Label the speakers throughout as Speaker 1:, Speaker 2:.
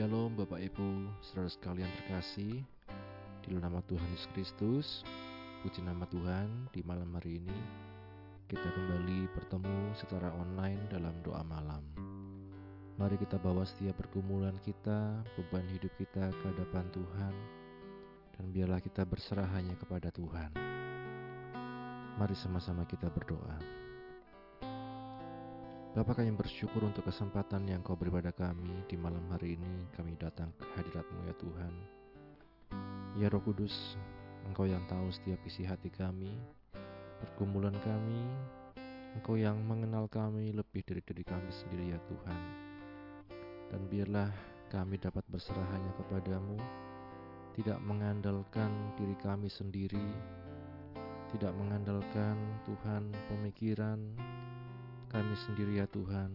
Speaker 1: Shalom Bapak Ibu, saudara sekalian terkasih. Di nama Tuhan Yesus Kristus Puji nama Tuhan di malam hari ini Kita kembali bertemu secara online dalam doa malam. Mari kita bawa setiap pergumulan kita, beban hidup kita ke hadapan Tuhan Dan biarlah kita berserah hanya kepada Tuhan. Mari sama-sama kita berdoa Bapak kami bersyukur untuk kesempatan yang kau beri pada kami di malam hari ini kami datang ke hadiratmu ya Tuhan? Ya Roh Kudus Engkau yang tahu setiap isi hati kami Pergumulan kami Engkau yang mengenal kami lebih dari diri kami sendiri ya Tuhan. Dan biarlah kami dapat berserah hanya kepadamu Tidak mengandalkan diri kami sendiri Tidak mengandalkan Tuhan pemikiran kami sendiri ya Tuhan.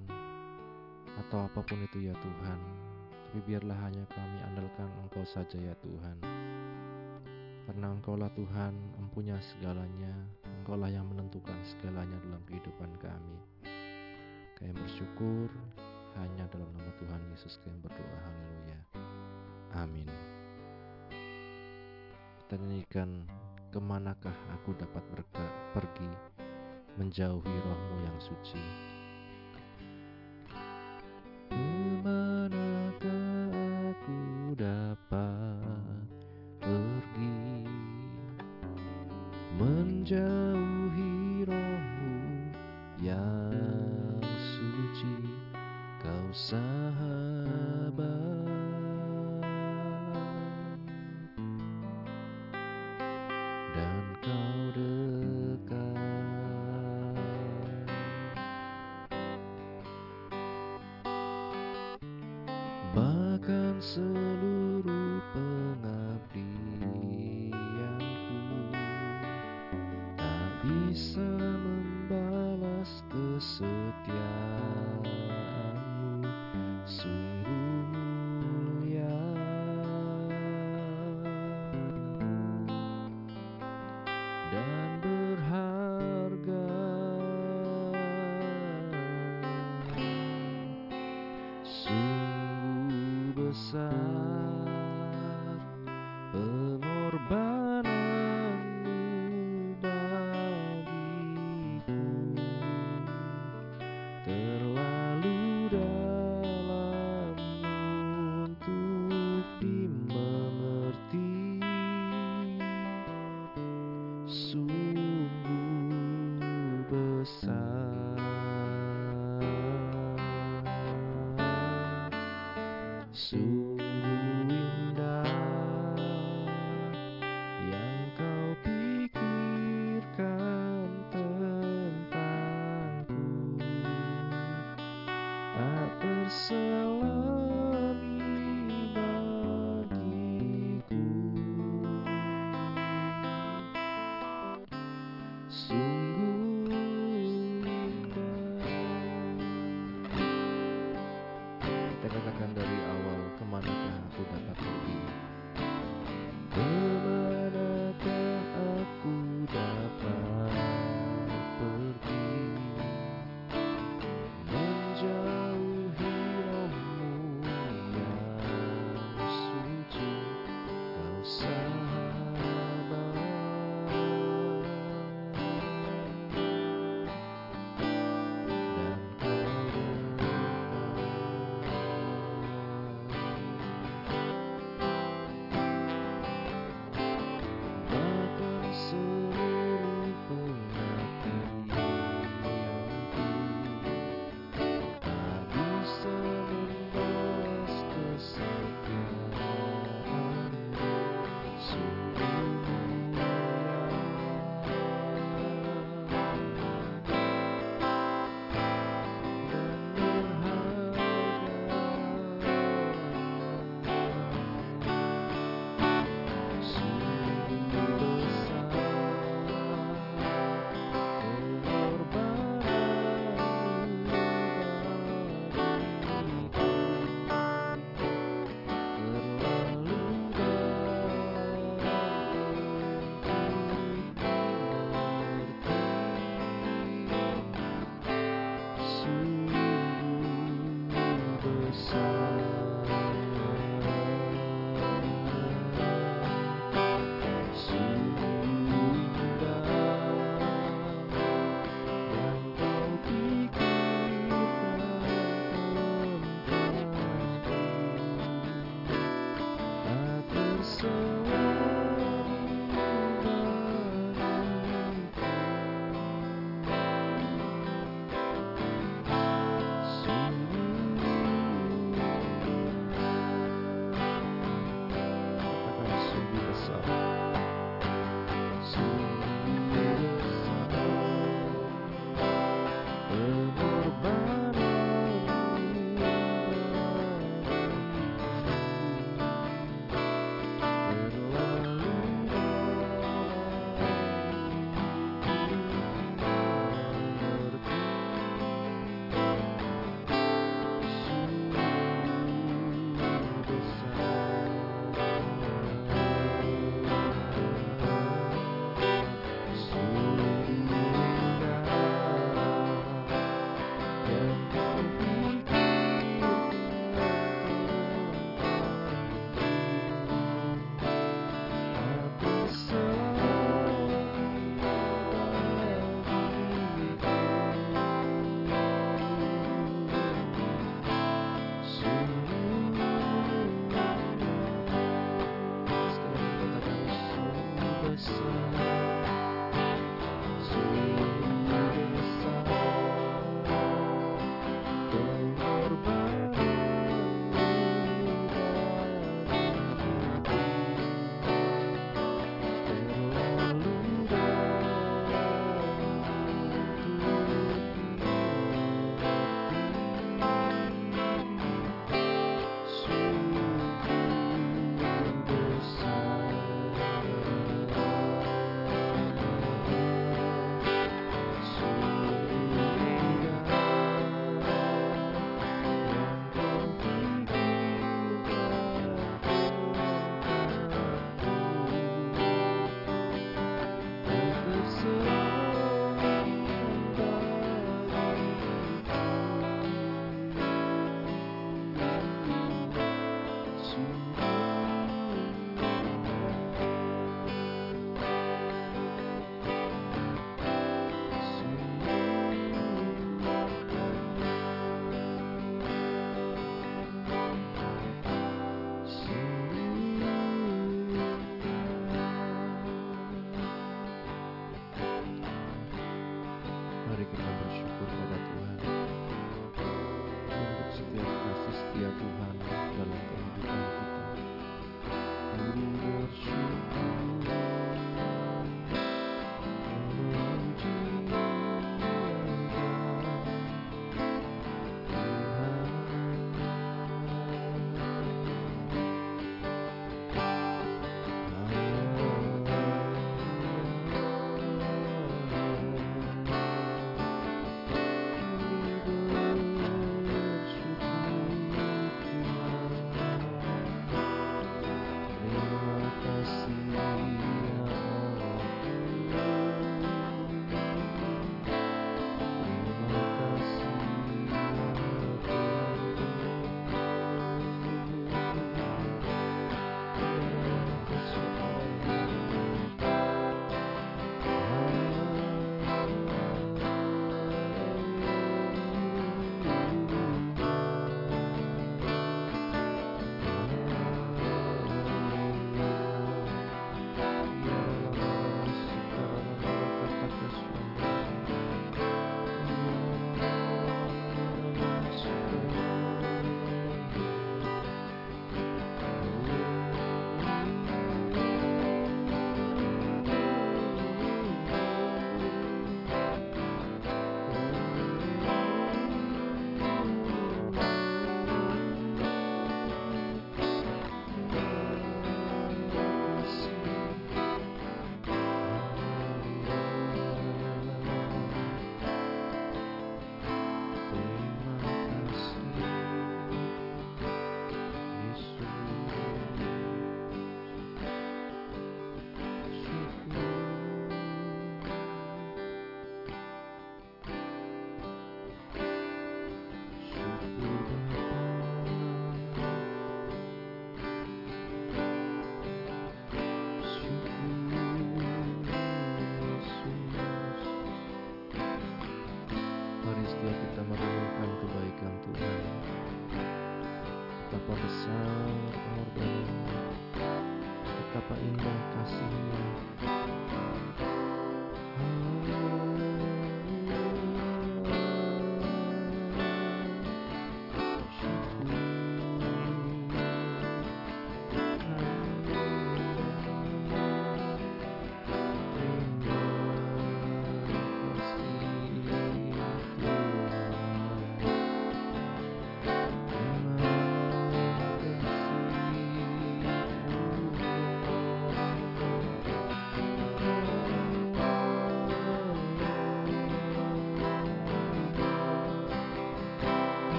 Speaker 1: Atau apa pun itu ya Tuhan. Tapi biarlah hanya kami andalkan Engkau saja ya Tuhan. Karena Engkaulah Tuhan empunya segalanya. Engkaulah yang menentukan segalanya dalam kehidupan kami. Kami bersyukur hanya dalam nama Tuhan Yesus kami berdoa. Haleluya. Amin. Kita nyanyikan Ke manakah aku dapat pergi menjauhi rohmu yang suci.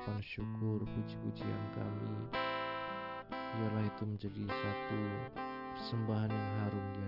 Speaker 1: ucapan syukur puji-pujian kami biarlah itu menjadi satu persembahan yang harum di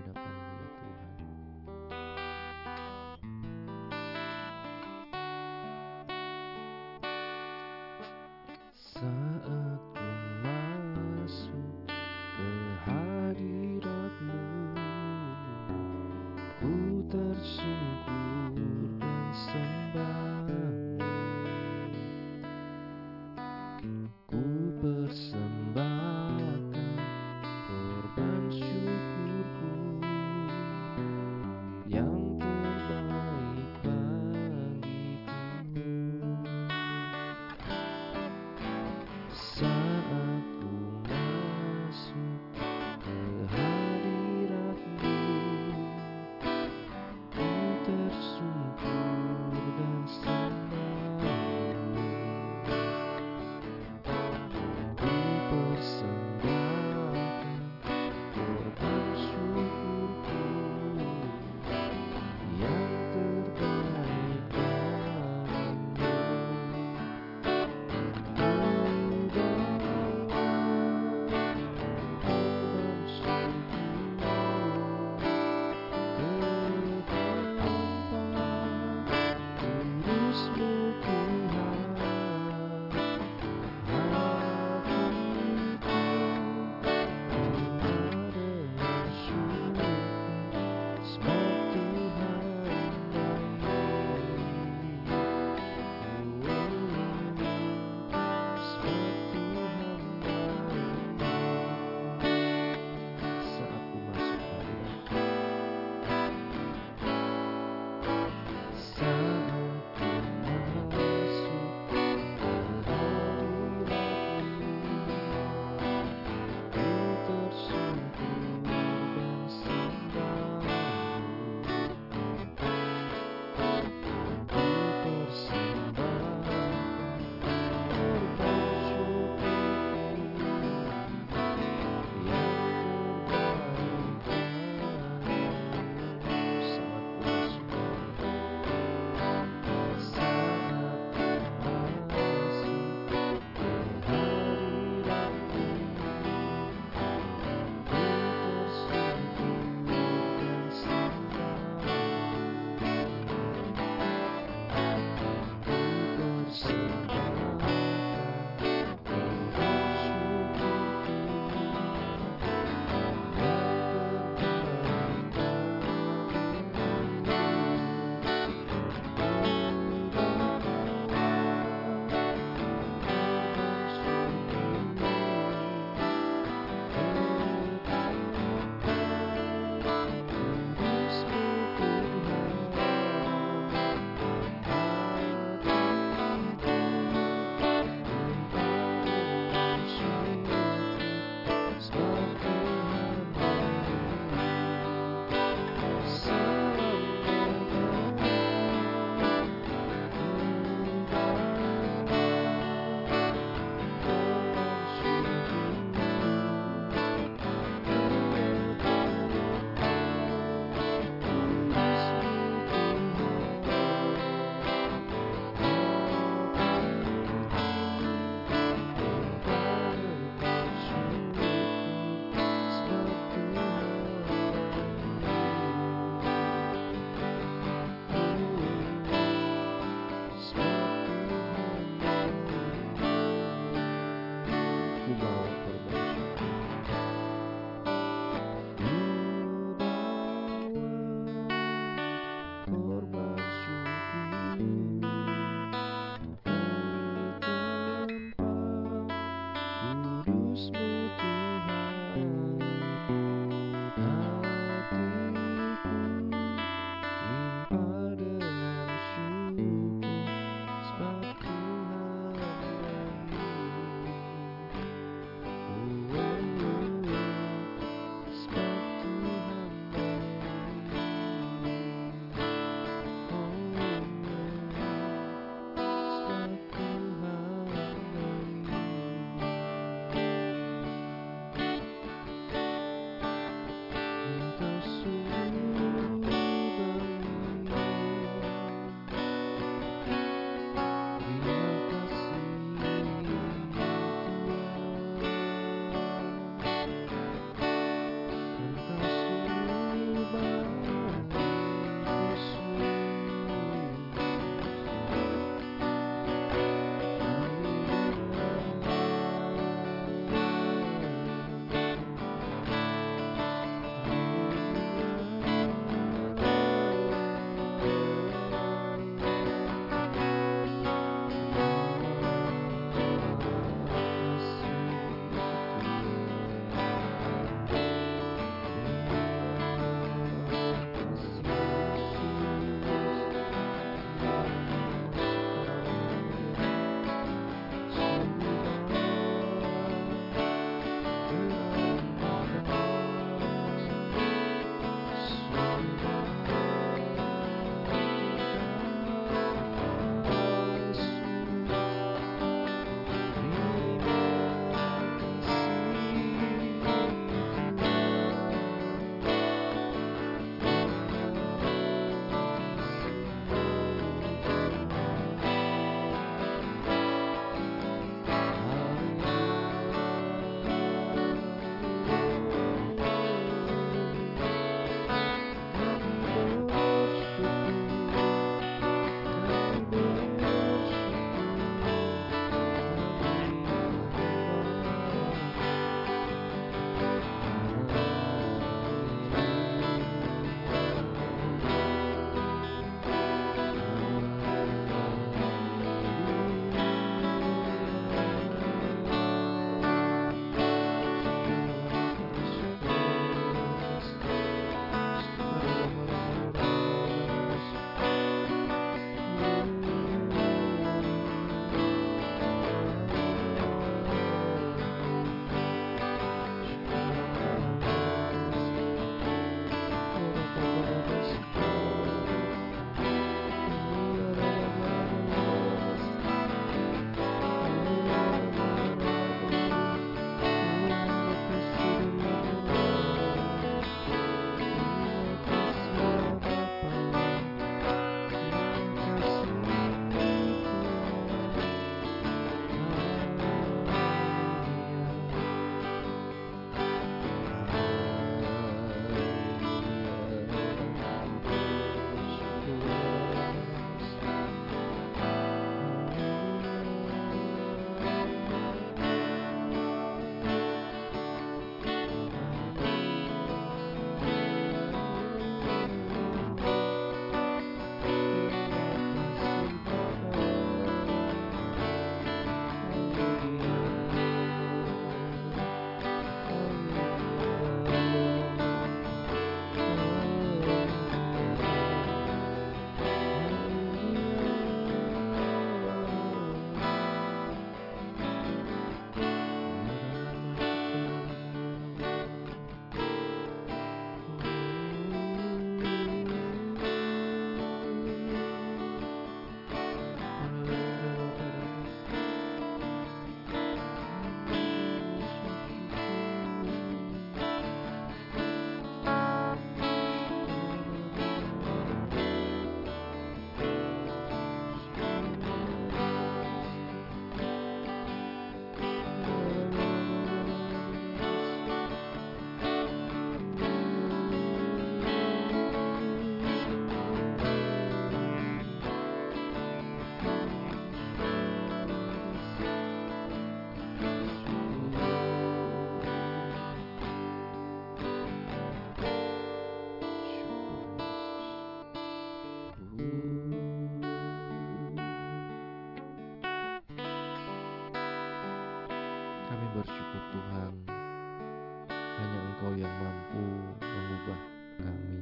Speaker 1: Engkau yang mampu mengubah kami.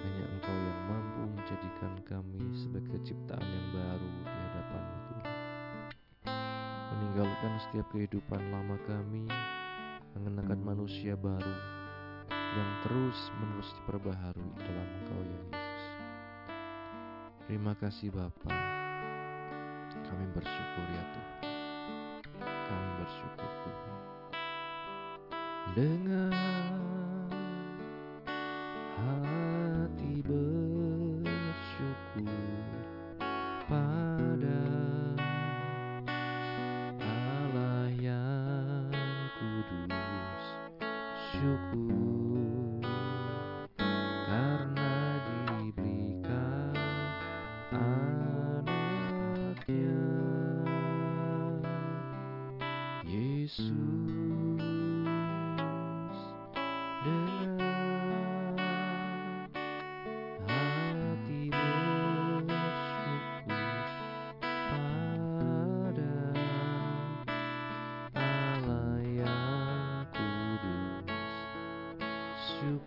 Speaker 1: Hanya Engkau yang mampu menjadikan kami sebagai ciptaan yang baru di hadapan Tuhan. Meninggalkan setiap kehidupan lama kami Mengenakan manusia baru Yang terus menerus diperbaharui dalam Engkau ya Yesus. Terima kasih Bapak Kami bersyukur ya Tuhan. Kami bersyukur Tuhan Dengan hati bersyukur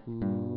Speaker 1: syukur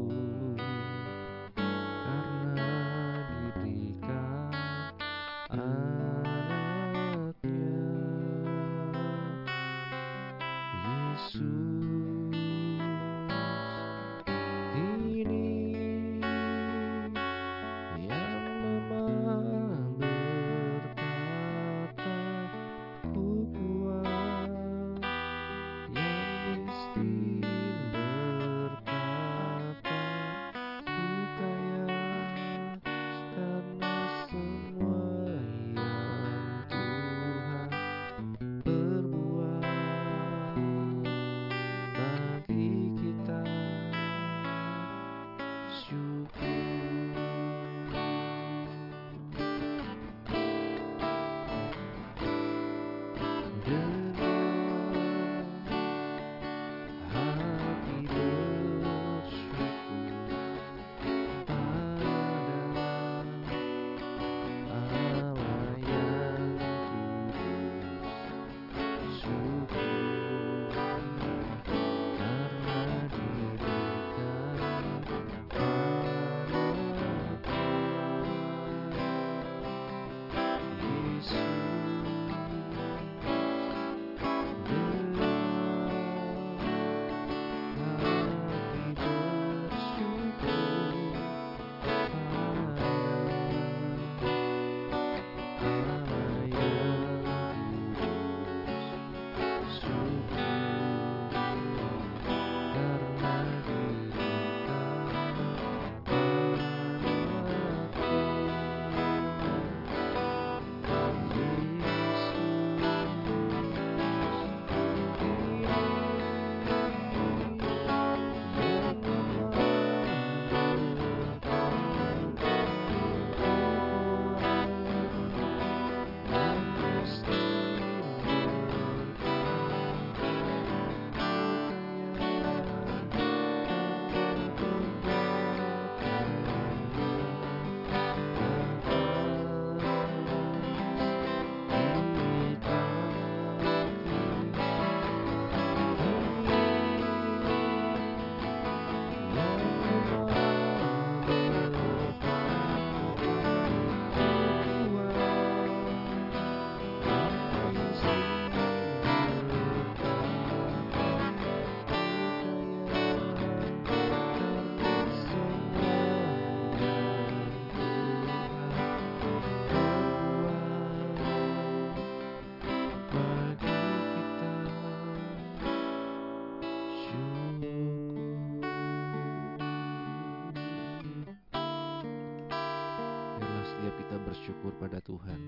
Speaker 1: Tuhan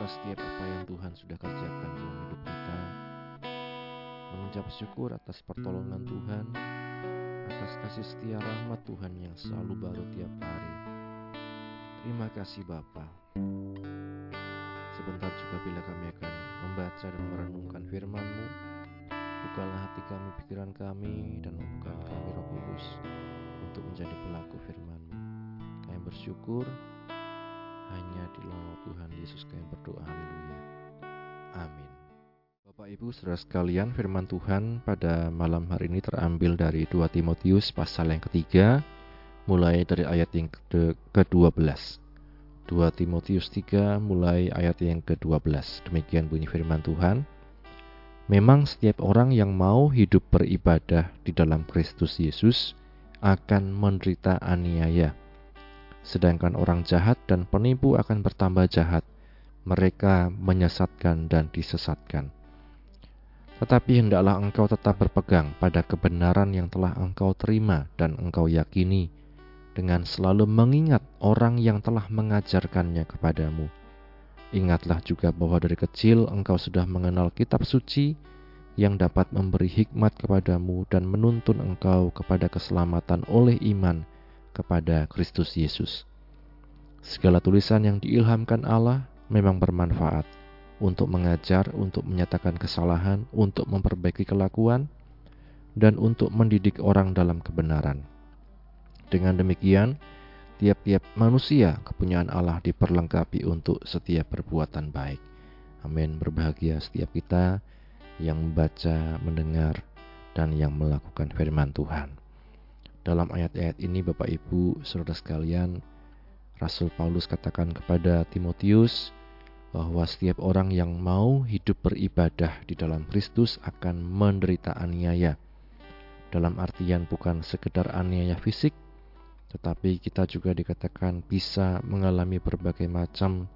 Speaker 1: atas setiap apa yang Tuhan sudah kerjakan dalam hidup kita. Mengucap syukur atas pertolongan Tuhan, atas kasih setia rahmat Tuhan yang selalu baru tiap hari. Terima kasih Bapa. Sebentar juga bila kami akan membaca dan merenungkan firman-Mu, bukalah hati kami, pikiran kami, dan membuka kami roh kudus untuk menjadi pelaku firman-Mu. Kami bersyukur hanya di nama Tuhan Yesus kami berdoa. Haleluya. Amin. Bapak Ibu saudara sekalian firman Tuhan pada malam hari ini terambil dari 2 Timotius pasal yang ketiga mulai dari ayat yang ke-12 2 Timotius 3 mulai ayat yang ke-12 demikian bunyi firman Tuhan Memang setiap orang yang mau hidup beribadah di dalam Kristus Yesus akan menderita aniaya sedangkan orang jahat dan penipu akan bertambah jahat mereka menyesatkan dan disesatkan tetapi hendaklah engkau tetap berpegang pada kebenaran yang telah engkau terima dan engkau yakini, dengan selalu mengingat orang yang telah mengajarkannya kepadamu. Ingatlah juga bahwa dari kecil engkau sudah mengenal kitab suci yang dapat memberi hikmat kepadamu dan menuntun engkau kepada keselamatan oleh iman kepada Kristus Yesus. Segala tulisan yang diilhamkan Allah memang bermanfaat untuk mengajar, untuk menyatakan kesalahan, untuk memperbaiki kelakuan, dan untuk mendidik orang dalam kebenaran. Dengan demikian, tiap-tiap manusia kepunyaan Allah diperlengkapi untuk setiap perbuatan baik. Amin. Berbahagia setiap kita yang membaca, mendengar, dan yang melakukan firman Tuhan. Dalam ayat-ayat ini Bapak Ibu, Saudara sekalian, Rasul Paulus katakan kepada Timotius, bahwa setiap orang yang mau hidup beribadah di dalam Kristus akan menderita aniaya. Dalam artian bukan sekedar aniaya fisik, tetapi kita juga dikatakan bisa mengalami berbagai macam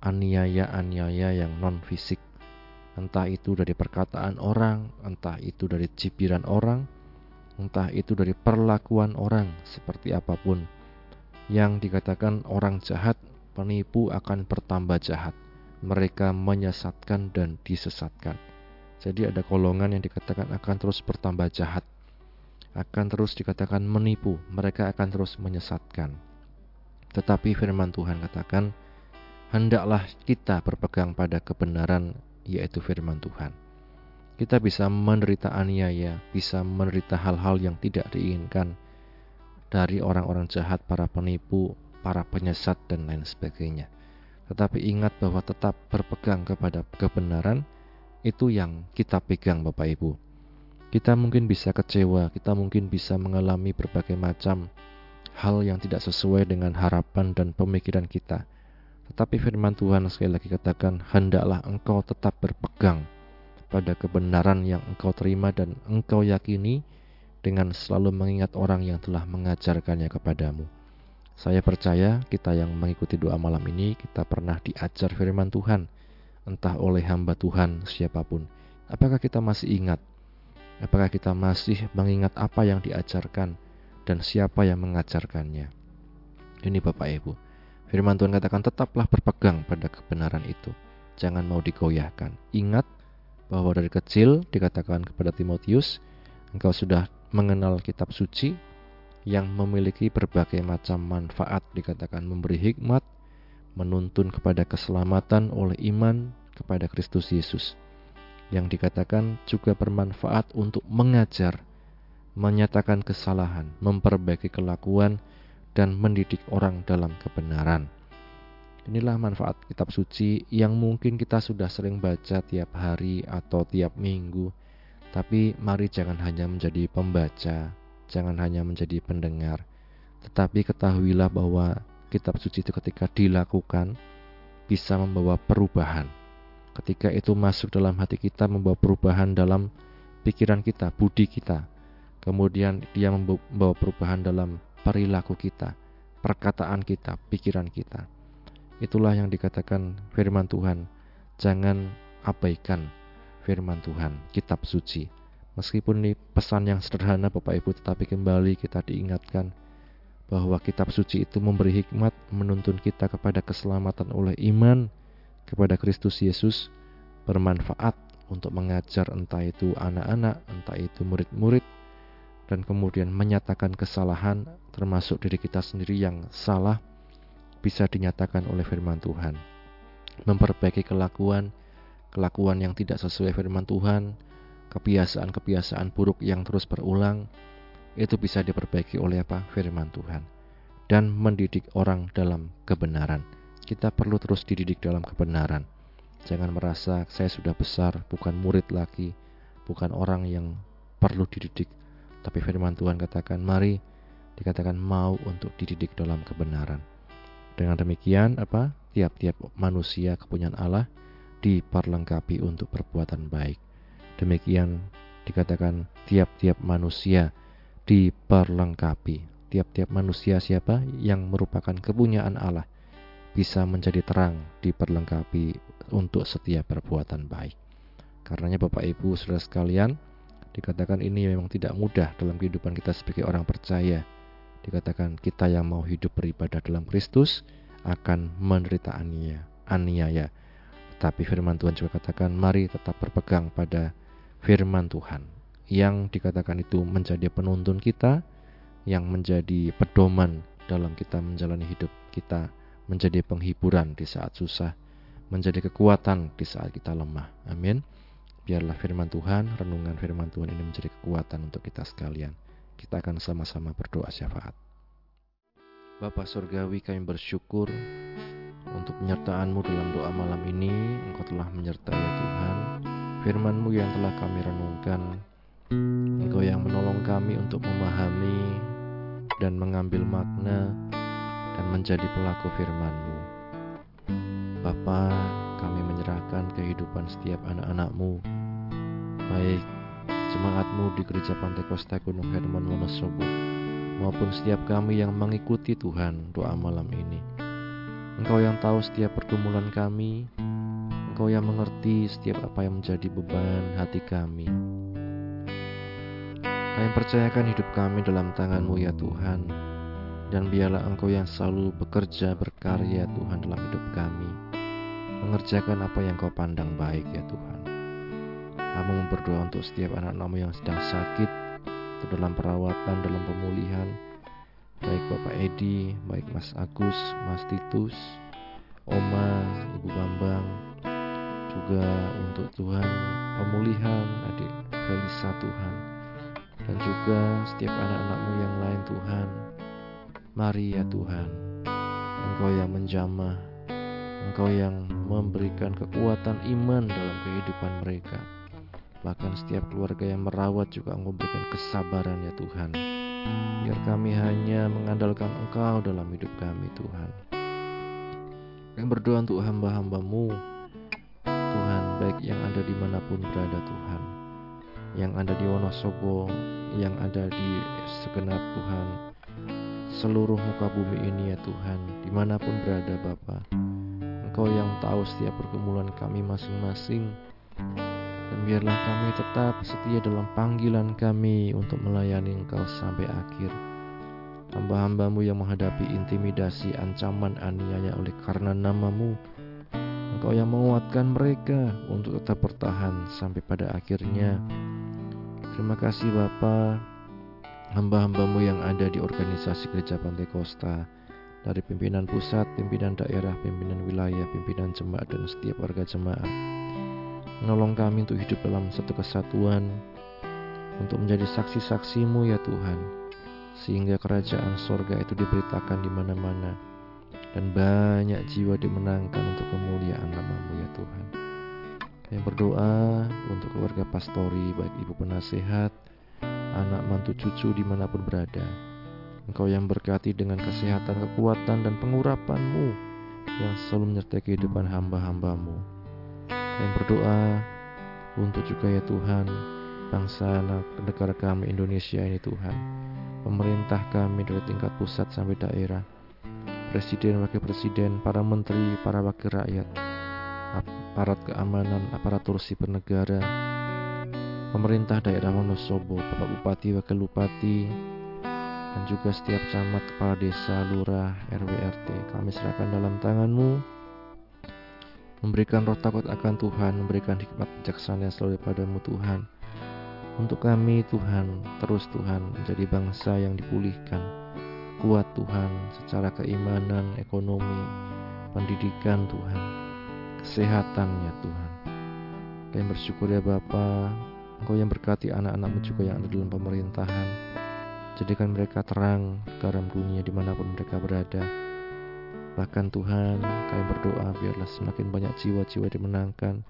Speaker 1: aniaya-aniaya yang non-fisik. Entah itu dari perkataan orang, entah itu dari cibiran orang, entah itu dari perlakuan orang, seperti apa pun. Yang dikatakan orang jahat penipu akan bertambah jahat. Mereka menyesatkan dan disesatkan. Jadi ada golongan yang dikatakan akan terus bertambah jahat. Akan terus dikatakan menipu, mereka akan terus menyesatkan. Tetapi firman Tuhan katakan, hendaklah kita berpegang pada kebenaran yaitu firman Tuhan. Kita bisa menderita aniaya, bisa menderita hal-hal yang tidak diinginkan dari orang-orang jahat, para penipu, para penyesat dan lain sebagainya. Tetapi ingat bahwa tetap berpegang kepada kebenaran itu yang kita pegang Bapak Ibu. Kita mungkin bisa kecewa, kita mungkin bisa mengalami berbagai macam hal yang tidak sesuai dengan harapan dan pemikiran kita. Tetapi firman Tuhan sekali lagi katakan, hendaklah engkau tetap berpegang pada kebenaran yang engkau terima dan engkau yakini dengan selalu mengingat orang yang telah mengajarkannya kepadamu. Saya percaya kita yang mengikuti doa malam ini kita pernah diajar firman Tuhan, entah oleh hamba Tuhan siapa pun. Apakah kita masih ingat? Apakah kita masih mengingat apa yang diajarkan dan siapa yang mengajarkannya? Ini Bapak Ibu. Firman Tuhan katakan tetaplah berpegang pada kebenaran itu. Jangan mau digoyahkan. Ingat bahwa dari kecil dikatakan kepada Timotius, engkau sudah mengenal kitab suci, yang memiliki berbagai macam manfaat dikatakan memberi hikmat, menuntun kepada keselamatan oleh iman kepada Kristus Yesus. Yang dikatakan juga bermanfaat untuk mengajar, menyatakan kesalahan, memperbaiki kelakuan, dan mendidik orang dalam kebenaran. Inilah manfaat kitab suci yang mungkin kita sudah sering baca tiap hari atau tiap minggu, tapi mari jangan hanya menjadi pembaca, jangan hanya menjadi pendengar, tetapi ketahuilah bahwa kitab suci itu ketika dilakukan bisa membawa perubahan. Ketika itu masuk dalam hati kita membawa perubahan dalam pikiran kita, budi kita. Kemudian dia membawa perubahan dalam perilaku kita, perkataan kita, pikiran kita. Itulah yang dikatakan firman Tuhan. Jangan abaikan firman Tuhan, kitab suci. Meskipun ini pesan yang sederhana Bapak Ibu tetapi kembali kita diingatkan bahwa kitab suci itu memberi hikmat menuntun kita kepada keselamatan oleh iman kepada Kristus Yesus bermanfaat untuk mengajar entah itu anak-anak, entah itu murid-murid dan kemudian menyatakan kesalahan termasuk diri kita sendiri yang salah bisa dinyatakan oleh firman Tuhan. Memperbaiki kelakuan, kelakuan yang tidak sesuai firman Tuhan, kebiasaan-kebiasaan buruk yang terus berulang itu bisa diperbaiki oleh apa? Firman Tuhan. Dan mendidik orang dalam kebenaran. Kita perlu terus dididik dalam kebenaran. Jangan merasa saya sudah besar, bukan murid lagi, bukan orang yang perlu dididik. Tapi firman Tuhan katakan, mari dikatakan mau untuk dididik dalam kebenaran. Dengan demikian, apa? Tiap-tiap manusia kepunyaan Allah diperlengkapi untuk perbuatan baik. Demikian dikatakan tiap-tiap manusia diperlengkapi. Tiap-tiap manusia siapa yang merupakan kepunyaan Allah bisa menjadi terang diperlengkapi untuk setiap perbuatan baik. Karenanya Bapak Ibu Saudara sekalian, dikatakan ini memang tidak mudah dalam kehidupan kita sebagai orang percaya. Dikatakan kita yang mau hidup beribadah dalam Kristus akan menderita aniaya. aniaya. Tapi firman Tuhan juga katakan mari tetap berpegang pada firman Tuhan yang dikatakan itu menjadi penuntun kita, yang menjadi pedoman dalam kita menjalani hidup kita, menjadi penghiburan di saat susah, menjadi kekuatan di saat kita lemah. Amin. Biarlah firman Tuhan, renungan firman Tuhan ini menjadi kekuatan untuk kita sekalian. Kita akan sama-sama berdoa syafaat. Bapa Surgawi kami bersyukur untuk penyertaan-Mu dalam doa malam ini. Engkau telah menyertai ya Tuhan. Firman-Mu yang telah kami renungkan. Engkau yang menolong kami untuk memahami dan mengambil makna dan menjadi pelaku firman-Mu. Bapa, kami menyerahkan kehidupan setiap anak-anak-Mu, baik jemaat-Mu di Gereja Pantai Kosta Gunung Hermon Wonosobo, maupun setiap kami yang mengikuti Tuhan doa malam ini. Engkau yang tahu setiap pergumulan kami, Engkau yang mengerti setiap apa yang menjadi beban hati kami. Kami percayakan hidup kami dalam tangan-Mu ya Tuhan, dan biarlah Engkau yang selalu bekerja berkarya Tuhan dalam hidup kami, mengerjakan apa yang Kau pandang baik ya Tuhan. Kami berdoa untuk setiap anak-anakmu yang sedang sakit, dalam perawatan, dalam pemulihan, baik Bapak Edi, baik Mas Agus, Mas Titus, Oma, Ibu Bambang, juga untuk Tuhan pemulihan adik Felisa Tuhan, dan juga setiap anak-anakmu yang lain Tuhan. Mari ya Tuhan, Engkau yang menjamah, Engkau yang memberikan kekuatan iman dalam kehidupan mereka Bahkan setiap keluarga yang merawat juga Engkau berikan kesabaran ya Tuhan. Biar kami hanya mengandalkan Engkau dalam hidup kami Tuhan. Kami berdoa untuk hamba-hambamu Tuhan baik yang ada di mana pun berada Tuhan. Yang ada di Wonosobo, yang ada di segenap Tuhan. Seluruh muka bumi ini ya Tuhan, di mana pun berada Bapa. Engkau yang tahu setiap pergumulan kami masing-masing biarlah kami tetap setia dalam panggilan kami untuk melayani Engkau sampai akhir. Hamba-hambamu yang menghadapi intimidasi, ancaman, aniaya oleh karena namamu, Engkau yang menguatkan mereka untuk tetap bertahan sampai pada akhirnya. Terima kasih Bapa, hamba-hambamu yang ada di organisasi Gereja Pantai Kosta, dari pimpinan pusat, pimpinan daerah, pimpinan wilayah, pimpinan jemaat, dan setiap warga jemaat Menolong kami untuk hidup dalam satu kesatuan, untuk menjadi saksi-saksimu ya Tuhan, sehingga kerajaan sorga itu diberitakan di mana-mana, dan banyak jiwa dimenangkan untuk kemuliaan namamu ya Tuhan. Kami berdoa untuk keluarga pastori, baik ibu penasehat, anak mantu cucu di mana pun berada. Engkau yang berkati dengan kesehatan, kekuatan, dan pengurapanmu yang selalu menyertai kehidupan hamba-hambamu yang berdoa untuk juga ya Tuhan bangsa negara kami Indonesia ini Tuhan. Pemerintah kami dari tingkat pusat sampai daerah. Presiden wakil presiden para menteri para wakil rakyat aparat keamanan aparatur sipil negara pemerintah daerah Wonosobo Bapak Bupati wakil Bupati dan juga setiap camat kepala desa lurah RW RT kami serahkan dalam tanganmu memberikan roh takut akan Tuhan, memberikan hikmat bijaksana yang selalu padamu Tuhan. Untuk kami Tuhan, terus Tuhan menjadi bangsa yang dipulihkan, kuat Tuhan secara keimanan, ekonomi, pendidikan Tuhan, kesehatannya Tuhan. Kami bersyukur ya Bapa, Engkau yang berkati anak-anakmu juga yang ada dalam pemerintahan. Jadikan mereka terang garam dunia di mana pun mereka berada Bahkan Tuhan, kami berdoa biarlah semakin banyak jiwa-jiwa dimenangkan.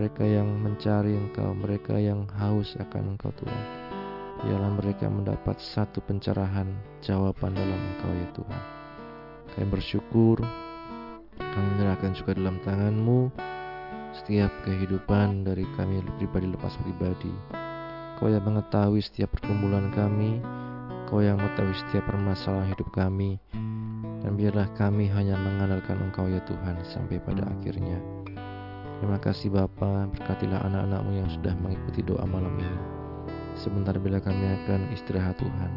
Speaker 1: Mereka yang mencari Engkau, mereka yang haus akan Engkau Tuhan. Biarlah mereka mendapat satu pencerahan jawaban dalam Engkau ya Tuhan. Kami bersyukur, kami menyerahkan juga dalam tangan-Mu setiap kehidupan dari kami pribadi lepas pribadi. Kau yang mengetahui setiap pergumulan kami, Kau yang mengetahui setiap permasalahan hidup kami, dan biarlah kami hanya mengandalkan Engkau ya Tuhan sampai pada akhirnya. Terima kasih Bapa, berkatilah anak-anakmu yang sudah mengikuti doa malam ini. Sebentar bila kami akan istirahat Tuhan.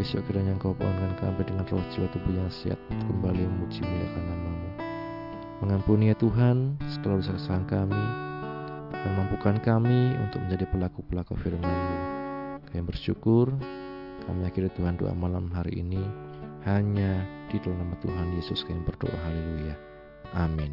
Speaker 1: Besok kiranya Engkau bangunkan kami dengan roh jiwa tubuh yang sehat kembali memuji muliakan namamu. Mengampuni ya Tuhan segala dosa kesalahan kami, dan mampukan kami untuk menjadi pelaku-pelaku firman-Mu. Kami bersyukur, kami akhiri Tuhan doa malam hari ini hanya di dalam nama Tuhan Yesus kami berdoa. Haleluya. Amin.